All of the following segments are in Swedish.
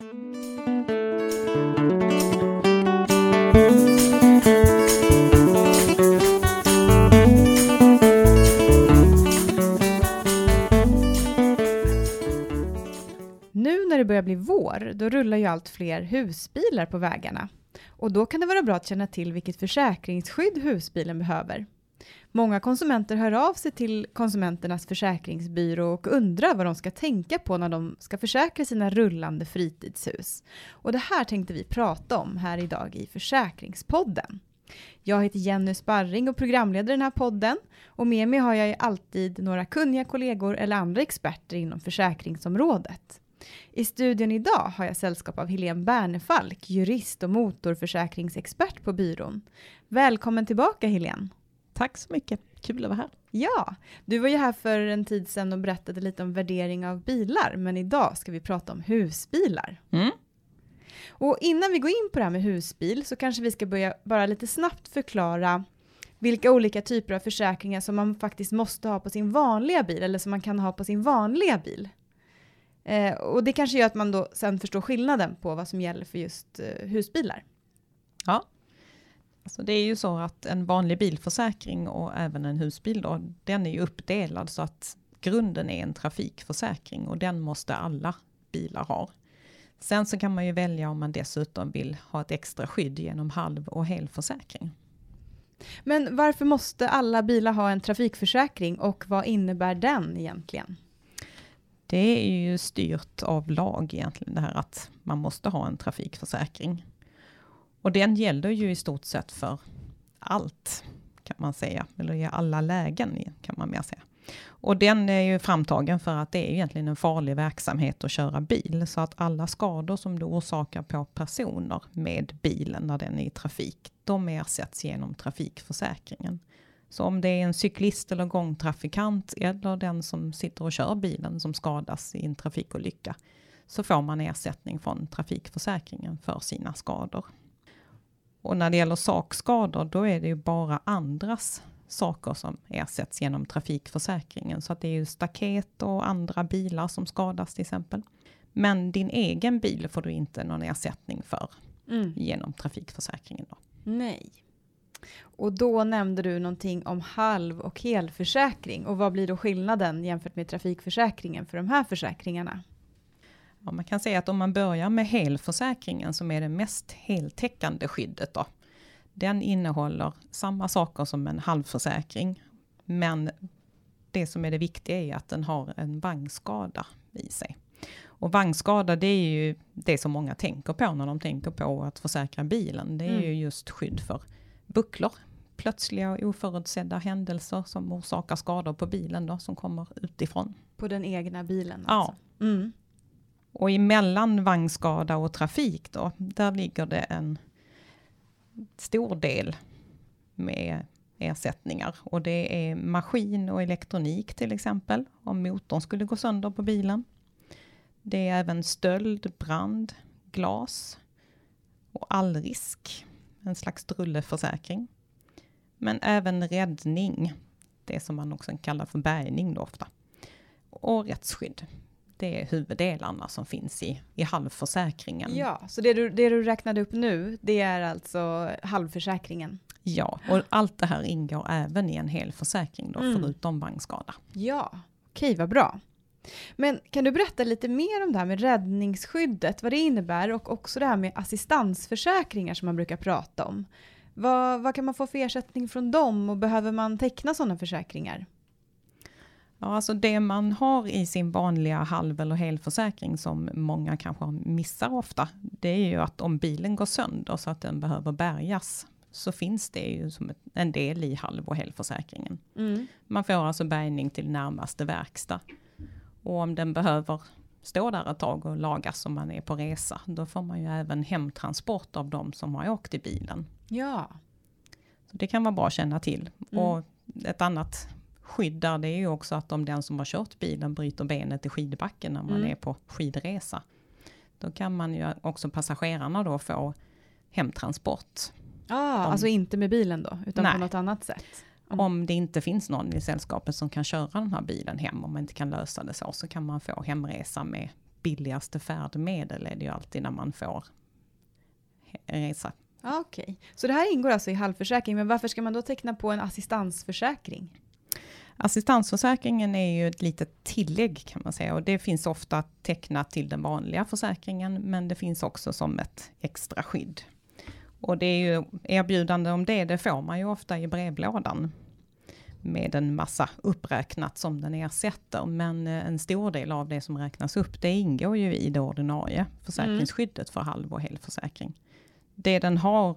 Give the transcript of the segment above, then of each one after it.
Nu när det börjar bli vår, då rullar ju allt fler husbilar på vägarna. Och då kan det vara bra att känna till vilket försäkringsskydd husbilen behöver. Många konsumenter hör av sig till Konsumenternas försäkringsbyrå och undrar vad de ska tänka på när de ska försäkra sina rullande fritidshus. Och det här tänkte vi prata om här idag i Försäkringspodden. Jag heter Jenny Sparring och programleder den här podden och med mig har jag alltid några kunniga kollegor eller andra experter inom försäkringsområdet. I studion idag har jag sällskap av Helene Bernefalk, jurist och motorförsäkringsexpert på byrån. Välkommen tillbaka Helene! Tack så mycket, kul att vara här. Ja, du var ju här för en tid sedan och berättade lite om värdering av bilar, men idag ska vi prata om husbilar. Mm. Och innan vi går in på det här med husbil så kanske vi ska börja bara lite snabbt förklara vilka olika typer av försäkringar som man faktiskt måste ha på sin vanliga bil eller som man kan ha på sin vanliga bil. Eh, och det kanske gör att man då sen förstår skillnaden på vad som gäller för just eh, husbilar. Ja, alltså det är ju så att en vanlig bilförsäkring och även en husbil då, den är ju uppdelad så att grunden är en trafikförsäkring och den måste alla bilar ha. Sen så kan man ju välja om man dessutom vill ha ett extra skydd genom halv och helförsäkring. Men varför måste alla bilar ha en trafikförsäkring och vad innebär den egentligen? Det är ju styrt av lag egentligen, det här att man måste ha en trafikförsäkring. Och den gäller ju i stort sett för allt, kan man säga. Eller i alla lägen, kan man mer säga. Och den är ju framtagen för att det är egentligen en farlig verksamhet att köra bil. Så att alla skador som du orsakar på personer med bilen när den är i trafik, de ersätts genom trafikförsäkringen. Så om det är en cyklist eller gångtrafikant eller den som sitter och kör bilen som skadas i en trafikolycka, så får man ersättning från trafikförsäkringen för sina skador. Och när det gäller sakskador, då är det ju bara andras saker som ersätts genom trafikförsäkringen. Så att det är ju staket och andra bilar som skadas till exempel. Men din egen bil får du inte någon ersättning för mm. genom trafikförsäkringen. Då. Nej. Och då nämnde du någonting om halv och helförsäkring. Och vad blir då skillnaden jämfört med trafikförsäkringen för de här försäkringarna? Ja, man kan säga att om man börjar med helförsäkringen som är det mest heltäckande skyddet då. Den innehåller samma saker som en halvförsäkring. Men det som är det viktiga är att den har en vagnskada i sig. Och vagnskada det är ju det som många tänker på när de tänker på att försäkra bilen. Det är mm. ju just skydd för bucklor. Plötsliga och oförutsedda händelser som orsakar skador på bilen då, som kommer utifrån. På den egna bilen alltså? Ja. Mm. Och emellan vagnskada och trafik då, där ligger det en stor del med ersättningar. Och det är maskin och elektronik till exempel, om motorn skulle gå sönder på bilen. Det är även stöld, brand, glas och allrisk en slags drulleförsäkring. Men även räddning, det som man också kallar för bärgning då ofta. Och rättsskydd. Det är huvuddelarna som finns i, i halvförsäkringen. Ja, så det du, det du räknade upp nu, det är alltså halvförsäkringen? Ja, och allt det här ingår även i en hel försäkring då, mm. förutom vagnskada. Ja, okej, vad bra. Men kan du berätta lite mer om det här med räddningsskyddet, vad det innebär och också det här med assistansförsäkringar som man brukar prata om. Vad, vad kan man få för ersättning från dem och behöver man teckna sådana försäkringar? Ja, alltså det man har i sin vanliga halv eller helförsäkring som många kanske missar ofta, det är ju att om bilen går sönder så att den behöver bärgas, så finns det ju som en del i halv och helförsäkringen. Mm. Man får alltså bärgning till närmaste verkstad. Och om den behöver stå där ett tag och lagas om man är på resa, då får man ju även hemtransport av de som har åkt i bilen. Ja. Så det kan vara bra att känna till. Mm. Och ett annat skydd där det är ju också att om den som har kört bilen bryter benet i skidbacken när man mm. är på skidresa, då kan man ju också passagerarna då få hemtransport. Ah, om, alltså inte med bilen då, utan nej. på något annat sätt? Mm. Om det inte finns någon i sällskapet som kan köra den här bilen hem, om man inte kan lösa det så, så kan man få hemresa med billigaste färdmedel är det ju alltid när man får resa. Ja, Okej, så det här ingår alltså i halvförsäkring, men varför ska man då teckna på en assistansförsäkring? Assistansförsäkringen är ju ett litet tillägg kan man säga och det finns ofta tecknat till den vanliga försäkringen men det finns också som ett extra skydd. Och det är ju erbjudande om det, det får man ju ofta i brevlådan med en massa uppräknat som den ersätter. Men eh, en stor del av det som räknas upp, det ingår ju i det ordinarie försäkringsskyddet för halv och helförsäkring. Det den har,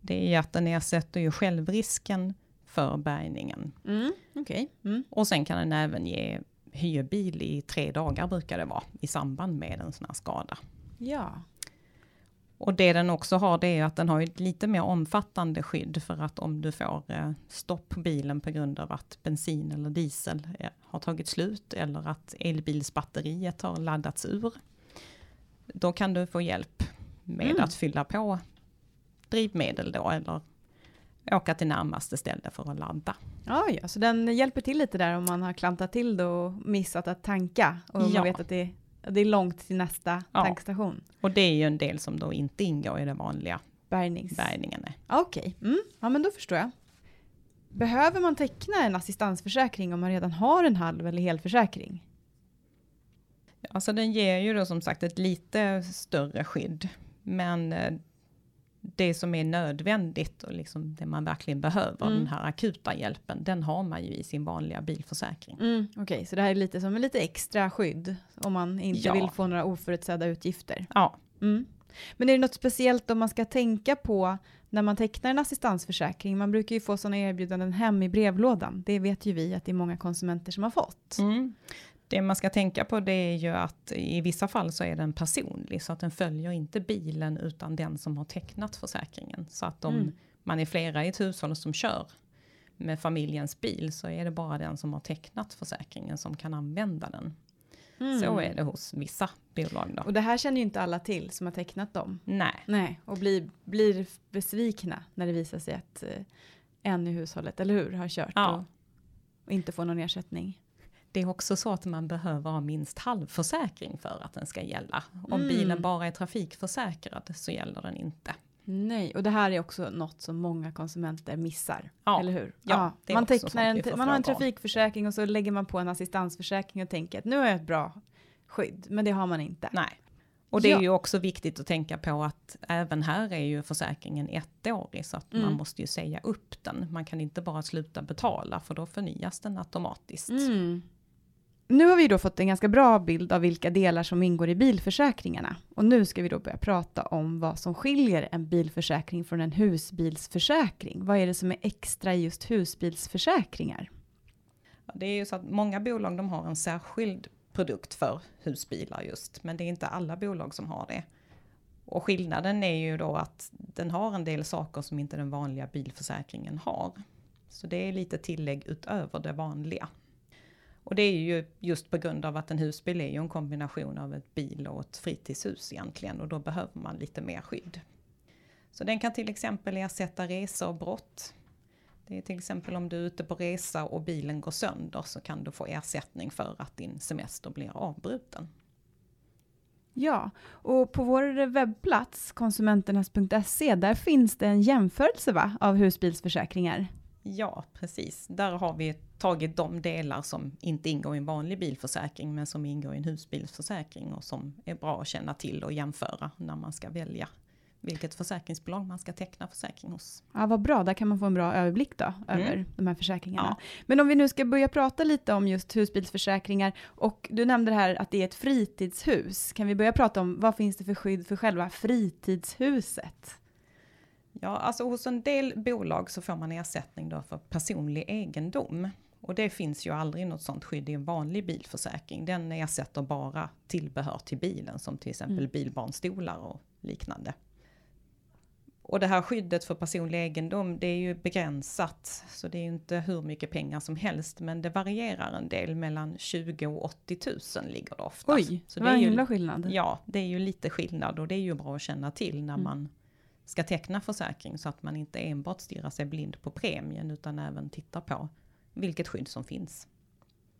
det är att den ersätter ju självrisken för bärgningen. Mm, Okej. Mm. Och sen kan den även ge hyrbil i tre dagar brukar det vara i samband med en sån här skada. Ja. Och det den också har det är att den har ett lite mer omfattande skydd för att om du får eh, stopp på bilen på grund av att bensin eller diesel eh, har tagit slut eller att elbilsbatteriet har laddats ur. Då kan du få hjälp med Mm. att fylla på drivmedel då eller åka till närmaste ställe för att ladda. Ja, ja, så den hjälper till lite där om man har klantat till det och missat att tanka. Och Ja. man vet att det, det är långt till nästa Ja. tankstation. Och det är ju en del som då inte ingår i den vanliga Bärgnings... bärgningen. Okej, mm. ja men då förstår jag. Behöver man teckna en assistansförsäkring om man redan har en halv eller helförsäkring? Alltså den ger ju då som sagt ett lite större skydd. Men eh, det som är nödvändigt och liksom det man verkligen behöver, Mm. den här akuta hjälpen, den har man ju i sin vanliga bilförsäkring. Mm. Okej, så det här är lite som en lite extra skydd om man inte Ja. vill få några oförutsedda utgifter. Ja, Mm. Men är det något speciellt om man ska tänka på när man tecknar en assistansförsäkring? Man brukar ju få sådana erbjudanden hem i brevlådan. Det vet ju vi att det är många konsumenter som har fått. mm. Det man ska tänka på det är ju att i vissa fall så är den personlig, så att den följer inte bilen utan den som har tecknat försäkringen. Så att om Mm. man är flera i ett hushåll som kör med familjens bil så är det bara den som har tecknat försäkringen som kan använda den. Mm. Så är det hos vissa bolag då. Och det här känner ju inte alla till som har tecknat dem. Nej, Nej, och blir, blir besvikna när det visar sig att eh, en i hushållet, eller hur, har kört Ja. och, och inte får någon ersättning. Det är också så att man behöver ha minst halvförsäkring för att den ska gälla. Om Mm. bilen bara är trafikförsäkrad så gäller den inte. Nej, och det här är också något som många konsumenter missar. Ja. Eller hur? Ja, är man, tecknar en, man har en trafikförsäkring och så lägger man på en assistansförsäkring och tänker att nu har jag ett bra skydd, men det har man inte. Nej. Och det Ja. är ju också viktigt att tänka på att även här är ju försäkringen ettårig så att Mm. man måste ju säga upp den. Man kan inte bara sluta betala för då förnyas den automatiskt. Mm. Nu har vi då fått en ganska bra bild av vilka delar som ingår i bilförsäkringarna. Och nu ska vi då börja prata om vad som skiljer en bilförsäkring från en husbilsförsäkring. Vad är det som är extra i just husbilsförsäkringar? Det är ju så att många bolag de har en särskild produkt för husbilar just, men det är inte alla bolag som har det. Och skillnaden är ju då att den har en del saker som inte den vanliga bilförsäkringen har. Så det är lite tillägg utöver det vanliga. Och det är ju just på grund av att en husbil är ju en kombination av ett bil och ett fritidshus egentligen och då behöver man lite mer skydd. Så den kan till exempel ersätta resor och brott. Det är till exempel om du är ute på resa och bilen går sönder så kan du få ersättning för att din semester blir avbruten. Ja, och på vår webbplats konsumenternas.se där finns det en jämförelse va, av husbilsförsäkringar. Ja, precis. Där har vi tagit de delar som inte ingår i en vanlig bilförsäkring men som ingår i en husbilsförsäkring och som är bra att känna till och jämföra när man ska välja vilket försäkringsbolag man ska teckna försäkring hos. Ja, vad bra, där kan man få en bra överblick då över Mm. de här försäkringarna. Ja. Men om vi nu ska börja prata lite om just husbilsförsäkringar och du nämnde det här att det är ett fritidshus. Kan vi börja prata om vad finns det för skydd för själva fritidshuset? Ja, alltså hos en del bolag så får man ersättning då för personlig egendom. Och det finns ju aldrig något sånt skydd i en vanlig bilförsäkring. Den ersätter bara tillbehör till bilen som till exempel Mm. bilbarnstolar och liknande. Och det här skyddet för personlig egendom det är ju begränsat. Så det är ju inte hur mycket pengar som helst men det varierar en del. Mellan 20 och 80 000 ligger det ofta. Oj, så det var är en himla skillnad. Ja, det är ju lite skillnad och det är ju bra att känna till när Mm. man ska teckna försäkring så att man inte enbart stirrar sig blind på premien utan även tittar på vilket skydd som finns.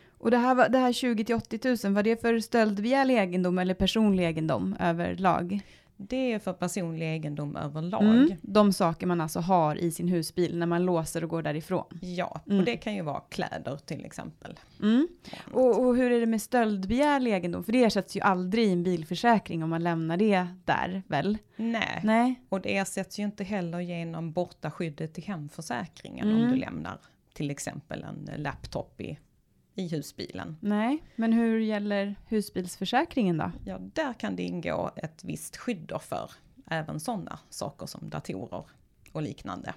Och det här, var- det här 20 till 80 000, var det för stöldbegärlig egendom eller personlig egendom överlag? Det är för personlig egendom överlag. Mm. De saker man alltså har i sin husbil när man låser och går därifrån. Ja, Mm. och det kan ju vara kläder till exempel. Mm. Och, och hur är det med stöldbegärlig egendom? För det ersätts ju aldrig i en bilförsäkring om man lämnar det där, väl? Nej. Nej. och det ersätts ju inte heller genom borta skyddet i hemförsäkringen Mm. om du lämnar till exempel en laptop i, i husbilen. Nej, men hur gäller husbilsförsäkringen då? Ja, där kan det ingå ett visst skydd för även sådana saker som datorer och liknande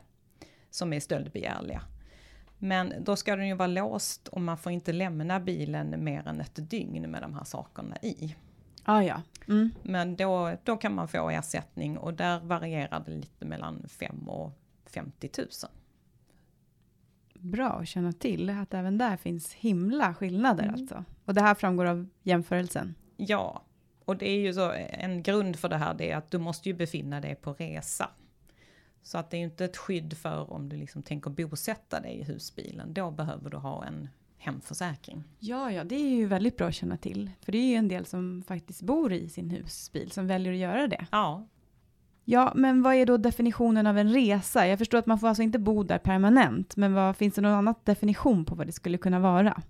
som är stöldbegärliga. Men då ska den ju vara låst och man får inte lämna bilen mer än ett dygn med de här sakerna i. Ah, ja, mm. Men då, då kan man få ersättning och där varierar det lite mellan 5 och 50 000. Bra att känna till att även där finns himla skillnader Mm. alltså. Och det här framgår av jämförelsen. Ja, och det är ju så en grund för det här det är att du måste ju befinna dig på resa. Så att det är ju inte ett skydd för om du liksom tänker bosätta dig i husbilen. Då behöver du ha en hemförsäkring. Ja, ja, det är ju väldigt bra att känna till. För det är ju en del som faktiskt bor i sin husbil som väljer att göra det. Ja, Ja, men vad är då definitionen av en resa? Jag förstår att man får alltså inte bo där permanent, men vad, finns det någon annan definition på vad det skulle kunna vara?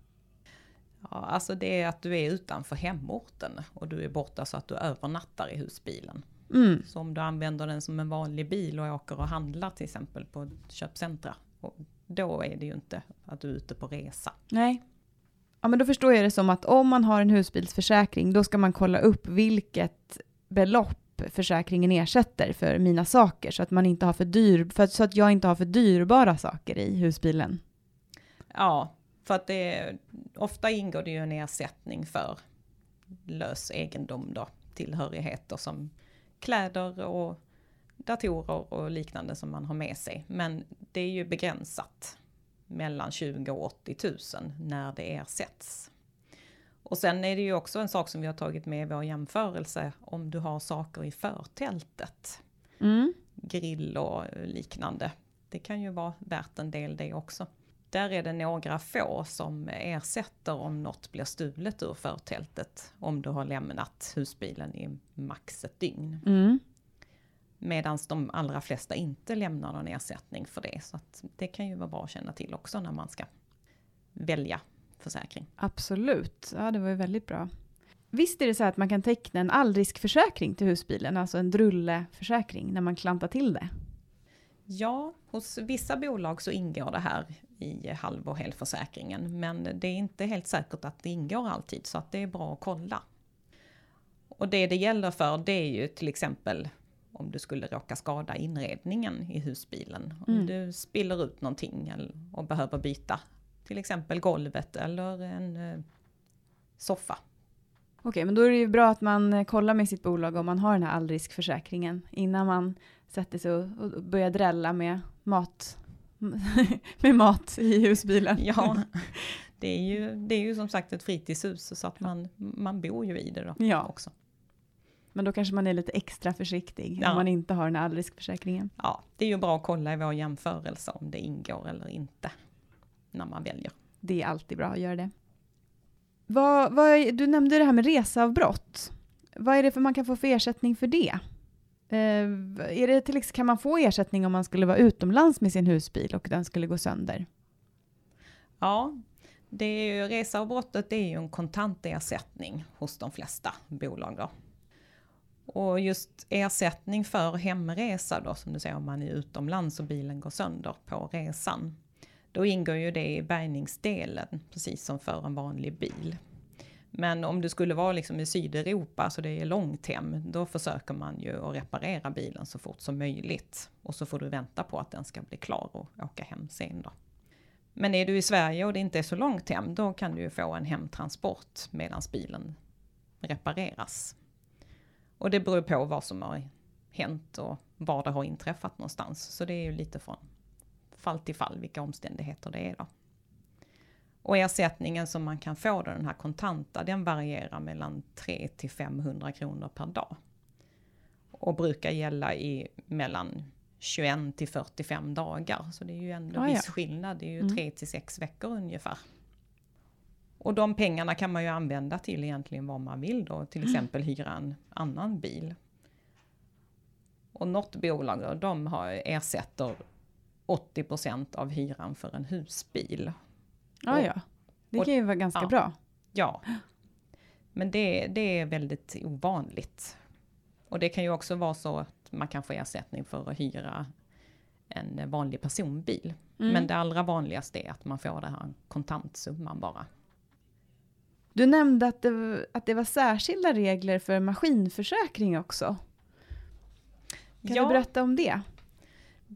ja, alltså det är att du är utanför hemorten och du är borta så att du övernattar i husbilen. Mm. Så om du använder den som en vanlig bil och åker och handlar till exempel på köpcentra. Då är det ju inte att du är ute på resa. Nej. Ja, men då förstår jag det som att om man har en husbilsförsäkring, då ska man kolla upp vilket belopp försäkringen ersätter för mina saker, så att, man inte har för dyr, för att, så att jag inte har för dyrbara saker i husbilen. Ja, för att det ofta ingår det ju en ersättning för lös egendom då, tillhörigheter som kläder och datorer och liknande som man har med sig. Men det är ju begränsat mellan 20 och 80 000 när det ersätts. Och sen är det ju också en sak som vi har tagit med i vår jämförelse om du har saker i förtältet Mm. grill och liknande. Det kan ju vara värt en del det också. Där är det några få som ersätter om något blir stulet ur förtältet om du har lämnat husbilen i max ett dygn. Mm. Medan de allra flesta inte lämnar någon ersättning för det. Så det kan ju vara bra att känna till också när man ska välja försäkring. Absolut, ja det var ju väldigt bra. Visst är det så att man kan teckna en allriskförsäkring till husbilen, alltså en drulleförsäkring när man klantar till det? Ja, hos vissa bolag så ingår det här i halv och helförsäkringen. Men det är inte helt säkert att det ingår alltid, så att det är bra att kolla. Och det det gäller för, det är ju till exempel om du skulle råka skada inredningen i husbilen. Om Mm. du spiller ut någonting eller- och behöver byta till exempel golvet eller en eh, soffa. Okej, men då är det ju bra att man eh, kollar med sitt bolag om man har den här allriskförsäkringen innan man sätter sig och, och börjar drälla med mat, med mat i husbilen. Ja, det är ju, det är ju som sagt ett fritidshus så att man, man bor ju i det då Ja. också. Men då kanske man är lite extra försiktig Ja. om man inte har den här allriskförsäkringen. Ja, det är ju bra att kolla i vår jämförelse om det ingår eller inte när man väljer. Det är alltid bra att göra det. Vad, vad, du nämnde det här med reseavbrott. Vad är det för man kan få för ersättning för det? Eh, är det till exempel, kan man få ersättning om man skulle vara utomlands med sin husbil och den skulle gå sönder? Ja, det är ju, reseavbrottet är ju en kontantersättning hos de flesta bolag då. Och just ersättning för hemresa då, som du säger om man är utomlands och bilen går sönder på resan. Då ingår ju det i bärgningsdelen, precis som för en vanlig bil. Men om du skulle vara liksom i Sydeuropa, så det är långt hem, då försöker man ju att reparera bilen så fort som möjligt. Och så får du vänta på att den ska bli klar och åka hem sen då. Men är du i Sverige och det inte är så långt hem, då kan du ju få en hemtransport medan bilen repareras. Och det beror på vad som har hänt och var det har inträffat någonstans. Så det är ju lite från fall till fall vilka omständigheter det är då. Och ersättningen som man kan få då, den här kontanta, den varierar mellan 3 till 500 kronor per dag. Och brukar gälla i mellan 21 till 45 dagar. Så det är ju ändå Ah, ja. viss skillnad, det är ju Mm. 3 till 6 veckor ungefär. Och de pengarna kan man ju använda till egentligen vad man vill då, till Mm. exempel hyra en annan bil. Och något bolag då, de har, ersätter 80% av hyran för en husbil. Ja, ja. Det kan ju vara ganska ja. bra. Ja. Men det, det är väldigt ovanligt. Och det kan ju också vara så att man kan få ersättning för att hyra en vanlig personbil. Mm. Men det allra vanligaste är att man får den här kontantsumman bara. Du nämnde att det, att det var särskilda regler för maskinförsäkring också. Kan Ja. du berätta om det?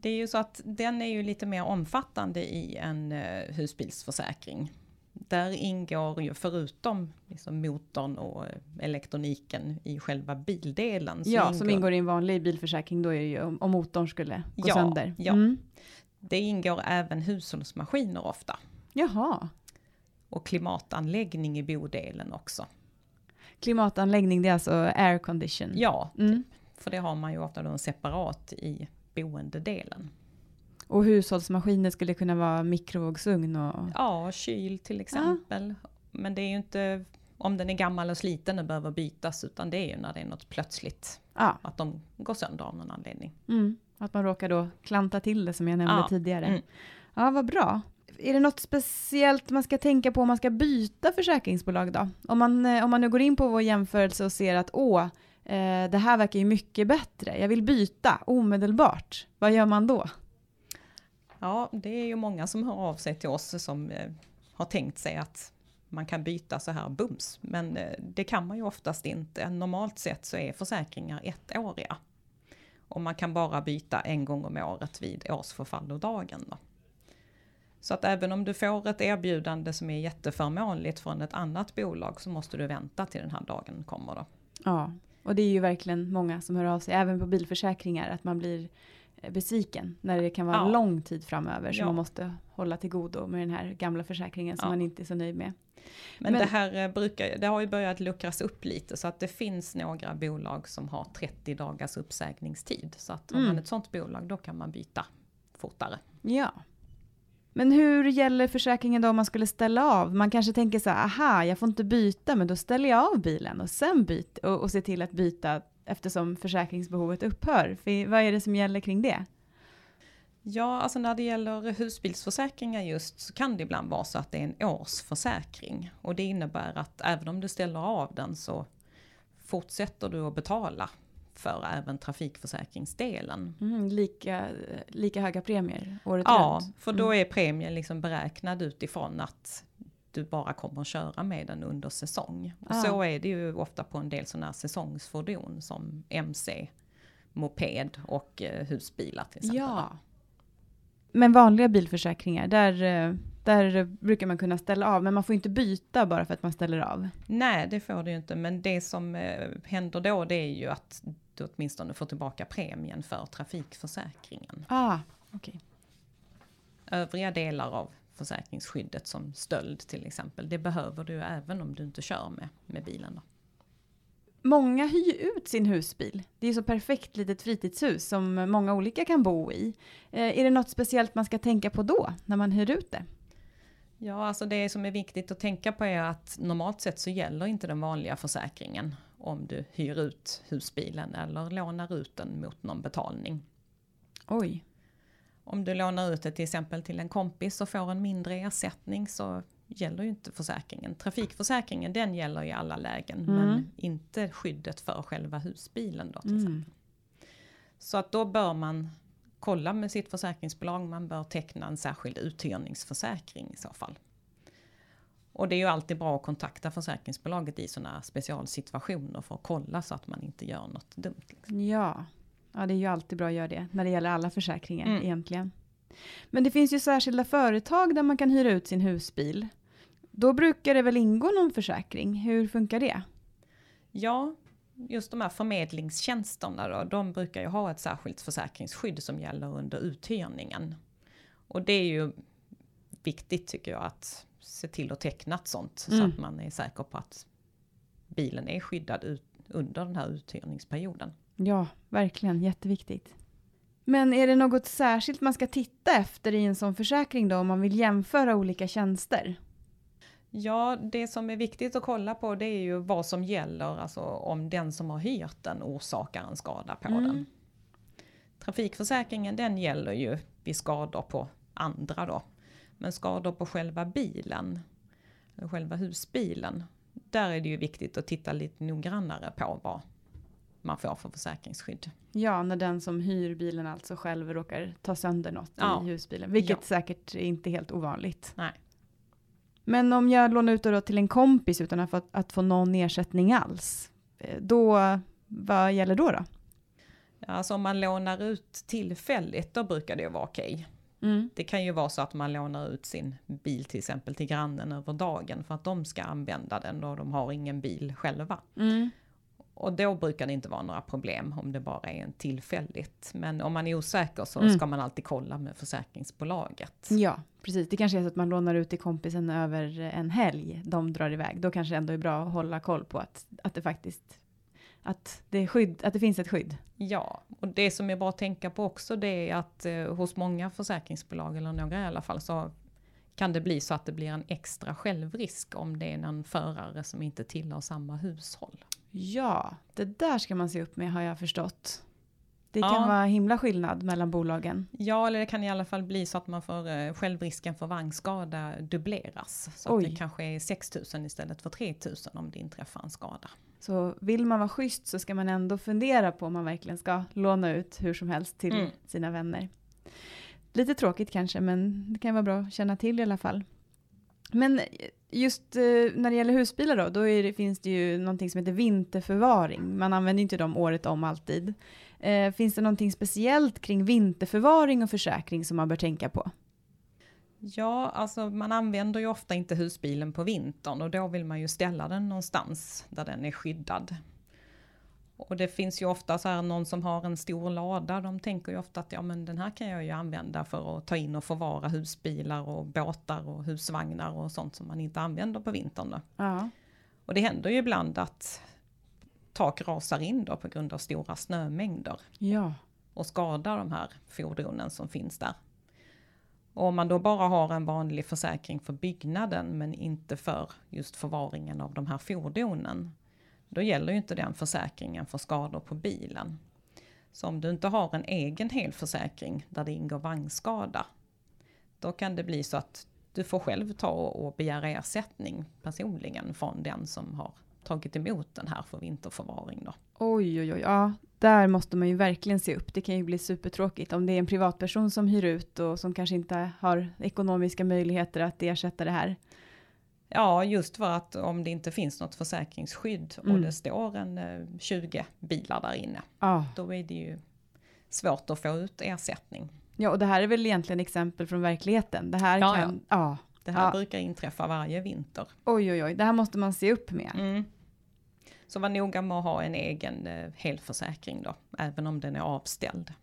Det är ju så att den är ju lite mer omfattande i en eh, husbilsförsäkring. Där ingår ju förutom liksom motorn och eh, elektroniken i själva bildelen. Ja, som ingår i en vanlig bilförsäkring då är det ju om, om motorn skulle gå Ja, sönder. ja. Mm. Det ingår även hushållsmaskiner ofta. Jaha. Och klimatanläggning i bodelen också. Klimatanläggning, det är alltså air condition. Ja, Mm. för det har man ju ofta då separat i boendedelen. Och hushållsmaskiner skulle kunna vara mikrovågsugn och... Ja, kyl till exempel. Men det är ju inte om den är gammal och sliten och behöver bytas, utan det är ju när det är något plötsligt, Ja, att de går sönder av någon anledning. mm. att man råkar då klanta till det som jag nämnde Ja, tidigare. mm. Ja, vad bra. Är det något speciellt man ska tänka på om man ska byta försäkringsbolag då? Om man, eh, om man nu går in på vår jämförelse och ser att åh, eh, det här verkar ju mycket bättre, jag vill byta omedelbart. Vad gör man då? Ja, det är ju många som hör av sig till oss som eh, har tänkt sig att man kan byta så här bums. Men eh, det kan man ju oftast inte. Normalt sett så är försäkringar ettåriga. Och man kan bara byta en gång om året vid årsförfallodagen. Då. Så att även om du får ett erbjudande som är jätteförmånligt från ett annat bolag så måste du vänta till den här dagen kommer då. Ja, och det är ju verkligen många som hör av sig, även på bilförsäkringar, att man blir eh, besviken när det kan vara Ja. lång tid framöver så Ja. man måste hålla till godo med den här gamla försäkringen som Ja. man inte är så nöjd med. Men, Men- det här eh, brukar, det har ju börjat luckras upp lite så att det finns några bolag som har 30 dagars uppsägningstid. Så att Mm. man ett sånt bolag då kan man byta fortare. Ja. Men hur gäller försäkringen då om man skulle ställa av? Man kanske tänker så här, aha, jag får inte byta, men då ställer jag av bilen och sen byt och, och ser till att byta eftersom försäkringsbehovet upphör. För vad är det som gäller kring det? Ja, alltså när det gäller husbilsförsäkringar just så kan det ibland vara så att det är en årsförsäkring. Och det innebär att även om du ställer av den så fortsätter du att betala för även trafikförsäkringsdelen. Mm, lika, lika höga premier året Ja, runt? för då är premien liksom beräknad utifrån att du bara kommer att köra med den under säsong. Och Ah. Så är det ju ofta på en del sådana här säsongsfordon som MC, moped och eh, husbilar till exempel. Ja. Men vanliga bilförsäkringar, där, eh, där brukar man kunna ställa av, men man får inte byta bara för att man ställer av. Nej, det får du ju inte, men det som eh, händer då det är ju att du åtminstone får tillbaka premien för trafikförsäkringen. Ah, okej. Övriga delar av försäkringsskyddet som stöld till exempel, det behöver du även om du inte kör med, med bilen. Då. Många hyr ut sin husbil. Det är så perfekt litet fritidshus som många olika kan bo i. Eh, är det något speciellt man ska tänka på då, när man hyr ut det? Ja, alltså det som är viktigt att tänka på är att normalt sett så gäller inte den vanliga försäkringen om du hyr ut husbilen eller lånar ut den mot någon betalning. Oj. Om du lånar ut det till exempel till en kompis och får en mindre ersättning så gäller ju inte försäkringen. Trafikförsäkringen den gäller i alla lägen Mm. men inte skyddet för själva husbilen då till Mm. exempel. Så att då bör man kolla med sitt försäkringsbolag, man bör teckna en särskild uthyrningsförsäkring i så fall. Och det är ju alltid bra att kontakta försäkringsbolaget i sådana specialsituationer för att kolla så att man inte gör något dumt. Liksom. Ja. ja, det är ju alltid bra att göra det när det gäller alla försäkringar Mm. egentligen. Men det finns ju särskilda företag där man kan hyra ut sin husbil. Då brukar det väl ingå någon försäkring? Hur funkar det? Ja, just de här förmedlingstjänsterna då, de brukar ju ha ett särskilt försäkringsskydd som gäller under uthyrningen. Och det är ju viktigt tycker jag att se till att teckna ett sånt så Mm. att man är säker på att bilen är skyddad ut, under den här uthyrningsperioden. Ja, verkligen jätteviktigt. Men är det något särskilt man ska titta efter i en sån försäkring då om man vill jämföra olika tjänster? Ja, det som är viktigt att kolla på det är ju vad som gäller, alltså om den som har hyrt den orsakar en skada på Mm. den. Trafikförsäkringen den gäller ju vid skador på andra då. Men skador på själva bilen, eller själva husbilen, där är det ju viktigt att titta lite noggrannare på vad man får för försäkringsskydd. Ja, när den som hyr bilen alltså själv råkar ta sönder något Ja. i husbilen. Vilket Ja. säkert inte är helt ovanligt. Nej. Men om jag lånar ut det till en kompis utan att få, att få någon ersättning alls. eh, Då, vad gäller då då? Alltså om man lånar ut tillfälligt, då brukar det vara okej. Mm. Det kan ju vara så att man lånar ut sin bil till exempel till grannen över dagen för att de ska använda den och de har ingen bil själva. Mm. Och då brukar det inte vara några problem om det bara är en tillfälligt. Men om man är osäker så Mm. ska man alltid kolla med försäkringsbolaget. Ja, precis. Det kanske är så att man lånar ut till kompisen över en helg. De drar iväg. Då kanske det ändå är bra att hålla koll på att, att det faktiskt att det, skydd, att det finns ett skydd. Ja, och det som är bra att tänka på också det är att eh, hos många försäkringsbolag, eller några i alla fall, så kan det bli så att det blir en extra självrisk om det är en förare som inte tillhör samma hushåll. Ja, det där ska man se upp med har jag förstått. Det Ja. kan vara himla skillnad mellan bolagen. Ja, eller det kan i alla fall bli så att man får eh, självrisken för vagnskada dubbleras. Så Oj. att det kanske är 6 000 istället för 3 000 om det inträffar en skada. Så vill man vara schysst så ska man ändå fundera på om man verkligen ska låna ut hur som helst till Mm. sina vänner. Lite tråkigt kanske, men det kan vara bra att känna till i alla fall. Men just eh, när det gäller husbilar då, då det, finns det ju någonting som heter vinterförvaring. Man använder ju inte dem året om alltid. Eh, finns det någonting speciellt kring vinterförvaring och försäkring som man bör tänka på? Ja, alltså man använder ju ofta inte husbilen på vintern och då vill man ju ställa den någonstans där den är skyddad. Och det finns ju ofta så här någon som har en stor lada, de tänker ju ofta att ja men den här kan jag ju använda för att ta in och förvara husbilar och båtar och husvagnar och sånt som man inte använder på vintern då. Ja. Och det händer ju ibland att tak rasar in då på grund av stora snömängder Ja. och skadar de här fordonen som finns där. Och om man då bara har en vanlig försäkring för byggnaden men inte för just förvaringen av de här fordonen, då gäller ju inte den försäkringen för skador på bilen. Så om du inte har en egen helförsäkring där det ingår vagnskada, då kan det bli så att du får själv ta och begära ersättning personligen från den som har tagit emot den här för vinterförvaring. Då. Oj, oj, oj. Ja, där måste man ju verkligen se upp. Det kan ju bli supertråkigt om det är en privatperson som hyr ut och som kanske inte har ekonomiska möjligheter att ersätta det här. Ja, just för att om det inte finns något försäkringsskydd och Mm. det står en eh, 20 bilar där inne, Ja. då är det ju svårt att få ut ersättning. ja, och det här är väl egentligen exempel från verkligheten. Det här Ja, kan, ja. Det här Ja. brukar inträffa varje vinter. Oj, oj, oj. Det här måste man se upp med. Mm. Så var noga med att ha en egen eh, helförsäkring då, även om den är avställd.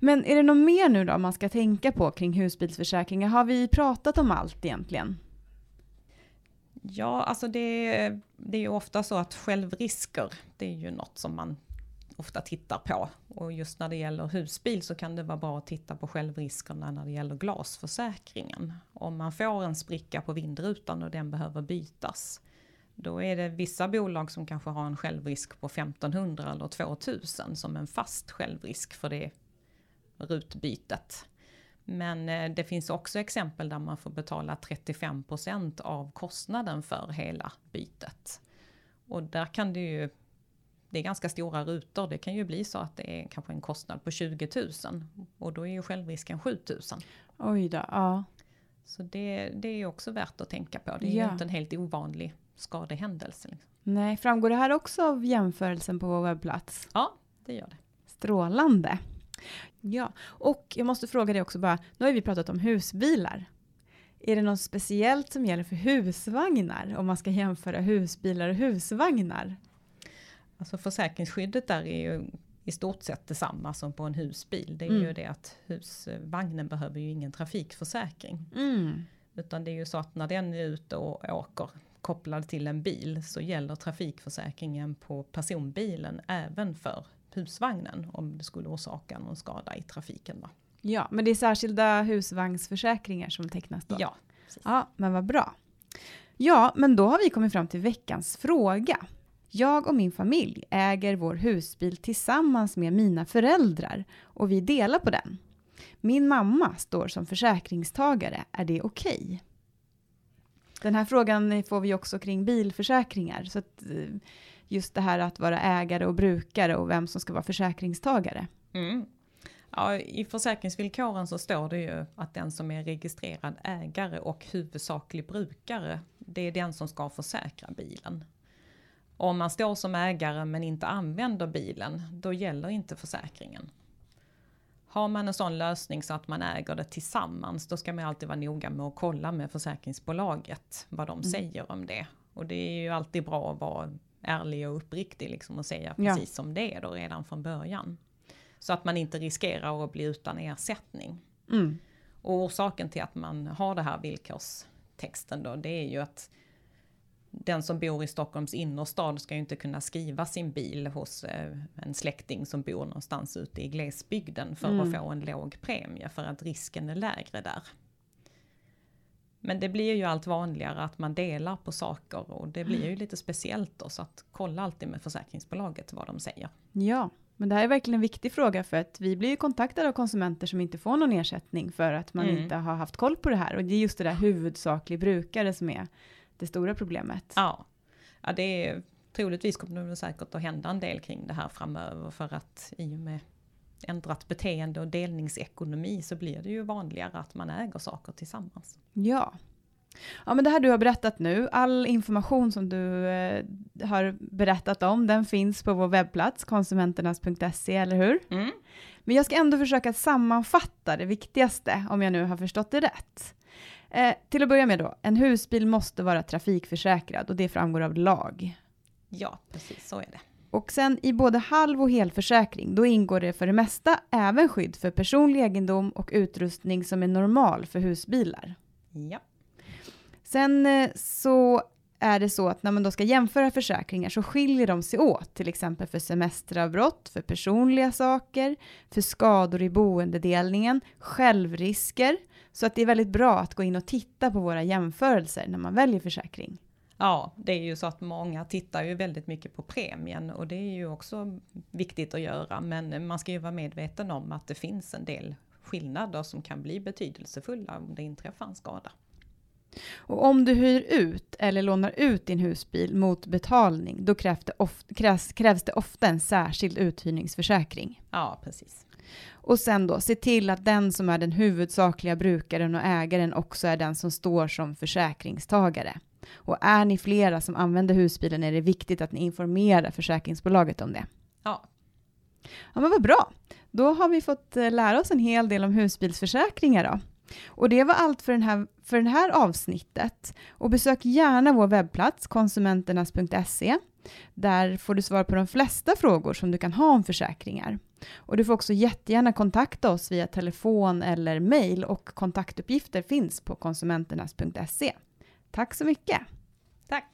Men är det något mer nu då man ska tänka på kring husbilsförsäkringar? Har vi pratat om allt egentligen? Ja, alltså det, det är ju ofta så att självrisker, det är ju något som man ofta tittar på. Och just när det gäller husbil så kan det vara bra att titta på självriskerna när det gäller glasförsäkringen. Om man får en spricka på vindrutan och den behöver bytas, då är det vissa bolag som kanske har en självrisk på 1500 eller 2000 som en fast självrisk för det rutbytet. Men eh, det finns också exempel där man får betala 35% av kostnaden för hela bytet. Och där kan det ju, det är ganska stora rutor, det kan ju bli så att det är kanske en kostnad på 20 000 och då är ju självrisken 7 000. Oj då, ja. Så det, det är ju också värt att tänka på, det är Ja. ju inte en helt ovanlig skadehändelse. Liksom. Nej, framgår det här också av jämförelsen på vår webbplats? Ja, det gör det. Strålande. Ja, och jag måste fråga dig också bara, nu har vi pratat om husbilar. Är det något speciellt som gäller för husvagnar om man ska jämföra husbilar och husvagnar? Alltså försäkringsskyddet där är ju i stort sett detsamma som på en husbil. Det är Mm. ju det att husvagnen behöver ju ingen trafikförsäkring. Mm. Utan det är ju så att när den är ute och åker kopplad till en bil så gäller trafikförsäkringen på personbilen även för husvagnen om det skulle orsaka någon skada i trafiken. Då. Ja, men det är särskilda husvagnsförsäkringar som tecknas då? Ja, precis. Ja, men vad bra. Ja, men då har vi kommit fram till veckans fråga. Jag och min familj äger vår husbil tillsammans med mina föräldrar och vi delar på den. Min mamma står som försäkringstagare. Är det okej? Okay? Den här frågan får vi också kring bilförsäkringar. Så att eh, just det här att vara ägare och brukare och vem som ska vara försäkringstagare. Mm. Ja, I försäkringsvillkoren så står det ju att den som är registrerad ägare och huvudsaklig brukare, det är den som ska försäkra bilen. Om man står som ägare men inte använder bilen, då gäller inte försäkringen. Har man en sån lösning så att man äger det tillsammans, då ska man alltid vara noga med att kolla med försäkringsbolaget vad de mm. säger om det. Och det är ju alltid bra att vara ärlig och uppriktig liksom och säga precis ja. som det är då redan från början. Så att man inte riskerar att bli utan ersättning. Mm. Och orsaken till att man har det här villkorstexten då, det är ju att den som bor i Stockholms innerstad ska ju inte kunna skriva sin bil hos eh, en släkting som bor någonstans ute i glesbygden för mm. att få en låg premie för att risken är lägre där. Men det blir ju allt vanligare att man delar på saker och det blir ju lite speciellt då så att kolla alltid med försäkringsbolaget vad de säger. Ja, men det här är verkligen en viktig fråga för att vi blir ju kontaktade av konsumenter som inte får någon ersättning för att man mm. inte har haft koll på det här och det är just det där huvudsaklig brukare som är det stora problemet. Ja, ja det är troligtvis kommer det säkert att hända en del kring det här framöver för att i och med ändrat beteende och delningsekonomi så blir det ju vanligare att man äger saker tillsammans. Ja. Ja men det här du har berättat nu, all information som du eh, har berättat om, den finns på vår webbplats konsumenternas.se, eller hur? Mm. Men jag ska ändå försöka sammanfatta det viktigaste, om jag nu har förstått det rätt. Eh, till att börja med då, en husbil måste vara trafikförsäkrad och det framgår av lag. Ja, precis så är det. Och sen i både halv och helförsäkring, då ingår det för det mesta även skydd för personlig egendom och utrustning som är normal för husbilar. Ja. Sen eh, så är det så att när man då ska jämföra försäkringar så skiljer de sig åt, till exempel för semesteravbrott, för personliga saker, för skador i boendedelningen, självrisker. Så att det är väldigt bra att gå in och titta på våra jämförelser när man väljer försäkring. Ja, det är ju så att många tittar ju väldigt mycket på premien och det är ju också viktigt att göra. Men man ska ju vara medveten om att det finns en del skillnader som kan bli betydelsefulla om det inträffar en skada. Och om du hyr ut eller lånar ut din husbil mot betalning, då krävs det, ofta, krävs, krävs det ofta en särskild uthyrningsförsäkring. Ja, precis. Och sen då, se till att den som är den huvudsakliga brukaren och ägaren också är den som står som försäkringstagare. Och är ni flera som använder husbilen är det viktigt att ni informerar försäkringsbolaget om det. Ja. Ja, men vad bra. Då har vi fått eh, lära oss en hel del om husbilsförsäkringar då. Och det var allt för, den här, för det här avsnittet. Och besök gärna vår webbplats konsumenternas.se. Där får du svar på de flesta frågor som du kan ha om försäkringar. Och du får också jättegärna kontakta oss via telefon eller mejl och kontaktuppgifter finns på konsumenternas.se. Tack så mycket! Tack!